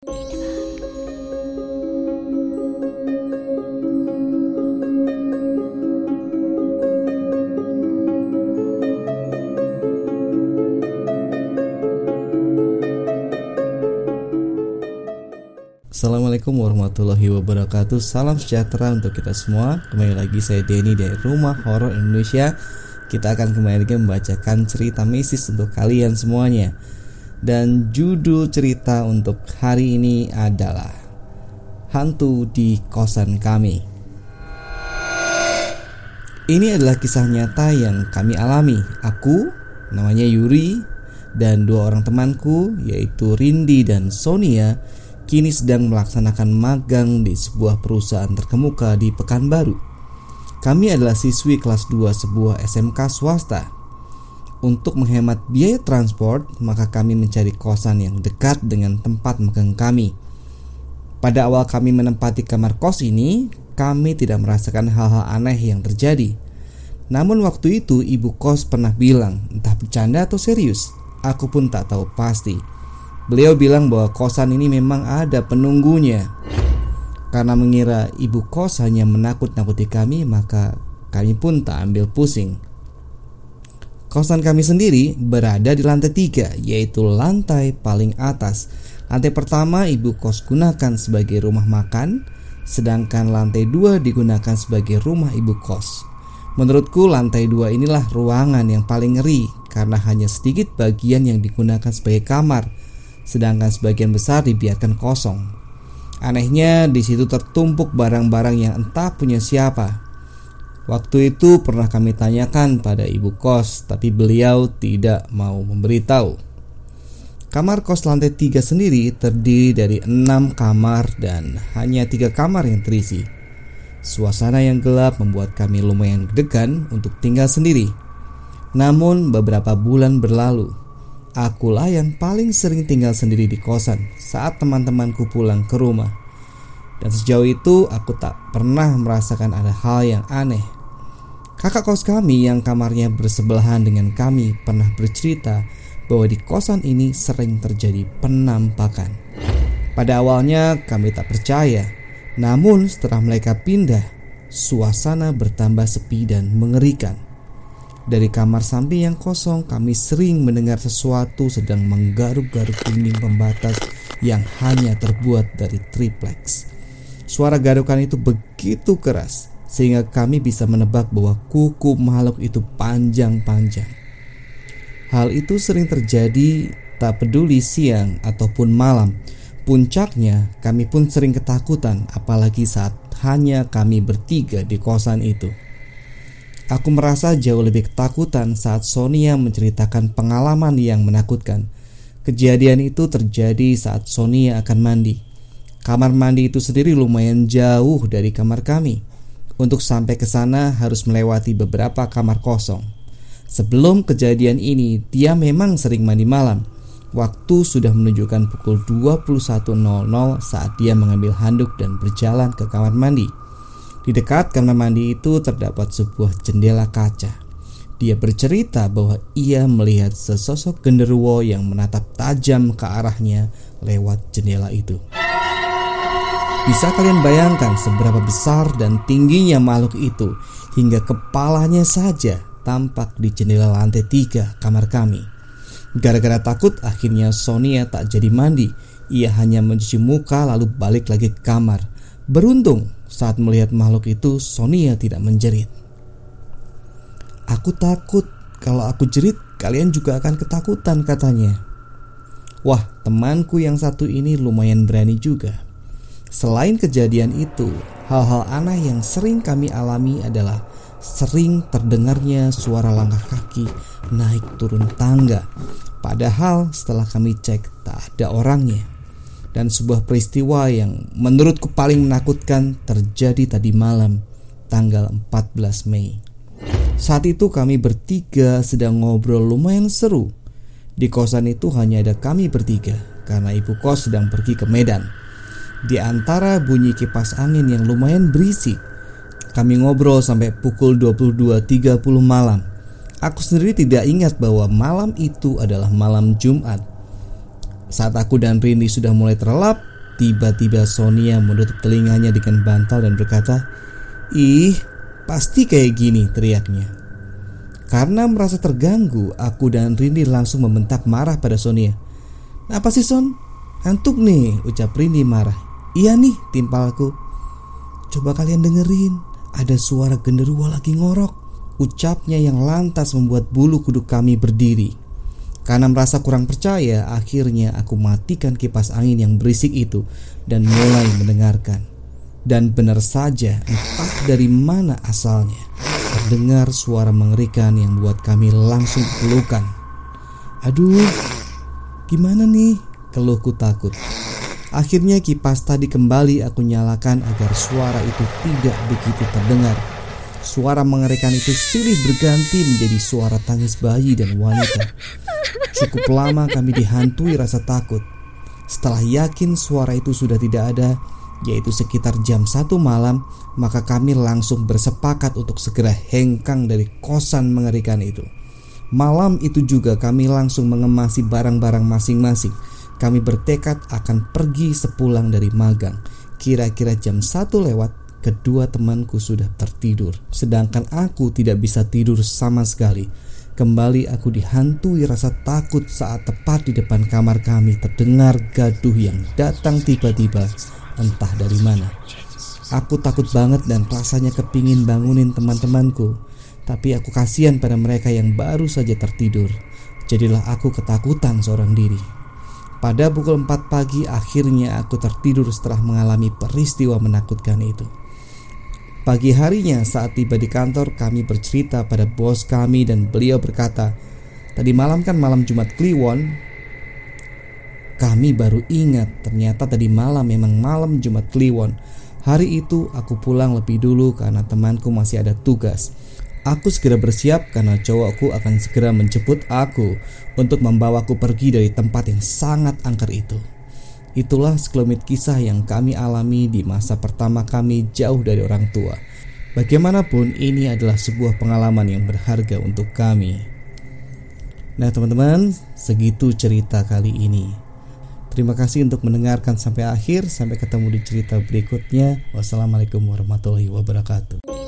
Assalamualaikum warahmatullahi wabarakatuh. Salam sejahtera untuk kita semua. Kembali lagi saya Denny dari Rumah Horor Indonesia. Kita akan kembali lagi membacakan cerita mistis untuk kalian semuanya Dan judul cerita untuk hari ini adalah Hantu di kosan kami Ini adalah kisah nyata yang kami alami Aku, namanya Yuri Dan dua orang temanku yaitu Rindi dan Sonia kini sedang melaksanakan magang di sebuah perusahaan terkemuka di Pekanbaru. Kami adalah siswi kelas 2 sebuah SMK swasta. Untuk menghemat biaya transport, maka kami mencari kosan yang dekat dengan tempat magang kami. Pada awal kami menempati kamar kos ini, kami tidak merasakan hal-hal aneh yang terjadi. Namun waktu itu ibu kos pernah bilang, entah bercanda atau serius, aku pun tak tahu pasti. Beliau bilang bahwa kosan ini memang ada penunggunya. Karena mengira ibu kos hanya menakut-nakuti kami, maka kami pun tak ambil pusing. Kosan kami sendiri berada di lantai tiga, yaitu lantai paling atas. Lantai pertama ibu kos gunakan sebagai rumah makan, sedangkan lantai dua digunakan sebagai rumah ibu kos. Menurutku lantai dua inilah ruangan yang paling ngeri karena hanya sedikit bagian yang digunakan sebagai kamar sedangkan sebagian besar dibiarkan kosong. Anehnya di situ tertumpuk barang-barang yang entah punya siapa. Waktu itu pernah kami tanyakan pada ibu kos, tapi beliau tidak mau memberitahu. Kamar kos lantai tiga sendiri terdiri dari enam kamar dan hanya tiga kamar yang terisi. Suasana yang gelap membuat kami lumayan degan untuk tinggal sendiri. Namun beberapa bulan berlalu, Akulah yang paling sering tinggal sendiri di kosan saat teman-temanku pulang ke rumah. Dan sejauh itu aku tak pernah merasakan ada hal yang aneh. Kakak kos kami yang kamarnya bersebelahan dengan kami pernah bercerita bahwa di kosan ini sering terjadi penampakan. Pada awalnya kami tak percaya, namun setelah mereka pindah, suasana bertambah sepi dan mengerikan. Dari kamar samping yang kosong, kami sering mendengar sesuatu sedang menggaruk-garuk dinding pembatas yang hanya terbuat dari triplex. Suara garukan itu begitu keras sehingga kami bisa menebak bahwa kuku makhluk itu panjang-panjang. Hal itu sering terjadi tak peduli siang ataupun malam. Puncaknya, kami pun sering ketakutan, apalagi saat hanya kami bertiga di kosan itu. Aku merasa jauh lebih ketakutan saat Sonia menceritakan pengalaman yang menakutkan. Kejadian itu terjadi saat Sonia akan mandi. Kamar mandi itu sendiri lumayan jauh dari kamar kami. Untuk sampai ke sana harus melewati beberapa kamar kosong. Sebelum kejadian ini, dia memang sering mandi malam. Waktu sudah menunjukkan pukul 21.00 saat dia mengambil handuk dan berjalan ke kamar mandi. Di dekat kamar mandi itu terdapat sebuah jendela kaca. Dia bercerita bahwa ia melihat sesosok genderuwo yang menatap tajam ke arahnya lewat jendela itu. Bisa kalian bayangkan seberapa besar dan tingginya makhluk itu hingga kepalanya saja tampak di jendela lantai tiga kamar kami. Gara-gara takut akhirnya Sonia tak jadi mandi. Ia hanya mencuci muka lalu balik lagi ke kamar. Beruntung saat melihat makhluk itu, Sonia tidak menjerit. Aku takut, kalau aku jerit, kalian juga akan ketakutan katanya. Wah, temanku yang satu ini lumayan berani juga. Selain kejadian itu, hal-hal aneh yang sering kami alami adalah sering terdengarnya suara langkah kaki naik turun tangga. Padahal setelah kami cek tak ada orangnya dan sebuah peristiwa yang menurutku paling menakutkan terjadi tadi malam tanggal 14 Mei. Saat itu kami bertiga sedang ngobrol lumayan seru. Di kosan itu hanya ada kami bertiga karena ibu kos sedang pergi ke Medan. Di antara bunyi kipas angin yang lumayan berisik, kami ngobrol sampai pukul 22.30 malam. Aku sendiri tidak ingat bahwa malam itu adalah malam Jumat saat aku dan Rini sudah mulai terlelap, Tiba-tiba Sonia menutup telinganya dengan bantal dan berkata, "Ih, pasti kayak gini," teriaknya. Karena merasa terganggu, aku dan Rini langsung membentak marah pada Sonia. "Apa sih Son? Antuk nih," ucap Rini marah. "Iya nih," timpalku. "Coba kalian dengerin, ada suara genderuwo lagi ngorok." Ucapnya yang lantas membuat bulu kuduk kami berdiri. Karena merasa kurang percaya, akhirnya aku matikan kipas angin yang berisik itu dan mulai mendengarkan. Dan benar saja, entah dari mana asalnya, terdengar suara mengerikan yang membuat kami langsung pelukan. Aduh, gimana nih? Keluhku takut. Akhirnya kipas tadi kembali aku nyalakan agar suara itu tidak begitu terdengar Suara mengerikan itu silih berganti menjadi suara tangis bayi dan wanita. Cukup lama kami dihantui rasa takut. Setelah yakin suara itu sudah tidak ada, yaitu sekitar jam satu malam, maka kami langsung bersepakat untuk segera hengkang dari kosan mengerikan itu. Malam itu juga kami langsung mengemasi barang-barang masing-masing. Kami bertekad akan pergi sepulang dari magang. Kira-kira jam satu lewat, kedua temanku sudah tertidur, sedangkan aku tidak bisa tidur sama sekali. Kembali aku dihantui rasa takut saat tepat di depan kamar kami terdengar gaduh yang datang tiba-tiba entah dari mana. Aku takut banget dan rasanya kepingin bangunin teman-temanku, tapi aku kasihan pada mereka yang baru saja tertidur. Jadilah aku ketakutan seorang diri. Pada pukul 4 pagi akhirnya aku tertidur setelah mengalami peristiwa menakutkan itu. Pagi harinya saat tiba di kantor kami bercerita pada bos kami dan beliau berkata Tadi malam kan malam Jumat Kliwon. Kami baru ingat ternyata tadi malam memang malam Jumat Kliwon. Hari itu aku pulang lebih dulu karena temanku masih ada tugas Aku segera bersiap karena cowokku akan segera menjemput aku Untuk membawaku pergi dari tempat yang sangat angker itu Itulah sekelumit kisah yang kami alami di masa pertama kami jauh dari orang tua. Bagaimanapun, ini adalah sebuah pengalaman yang berharga untuk kami. Nah, teman-teman, segitu cerita kali ini. Terima kasih untuk mendengarkan sampai akhir. Sampai ketemu di cerita berikutnya. Wassalamualaikum warahmatullahi wabarakatuh.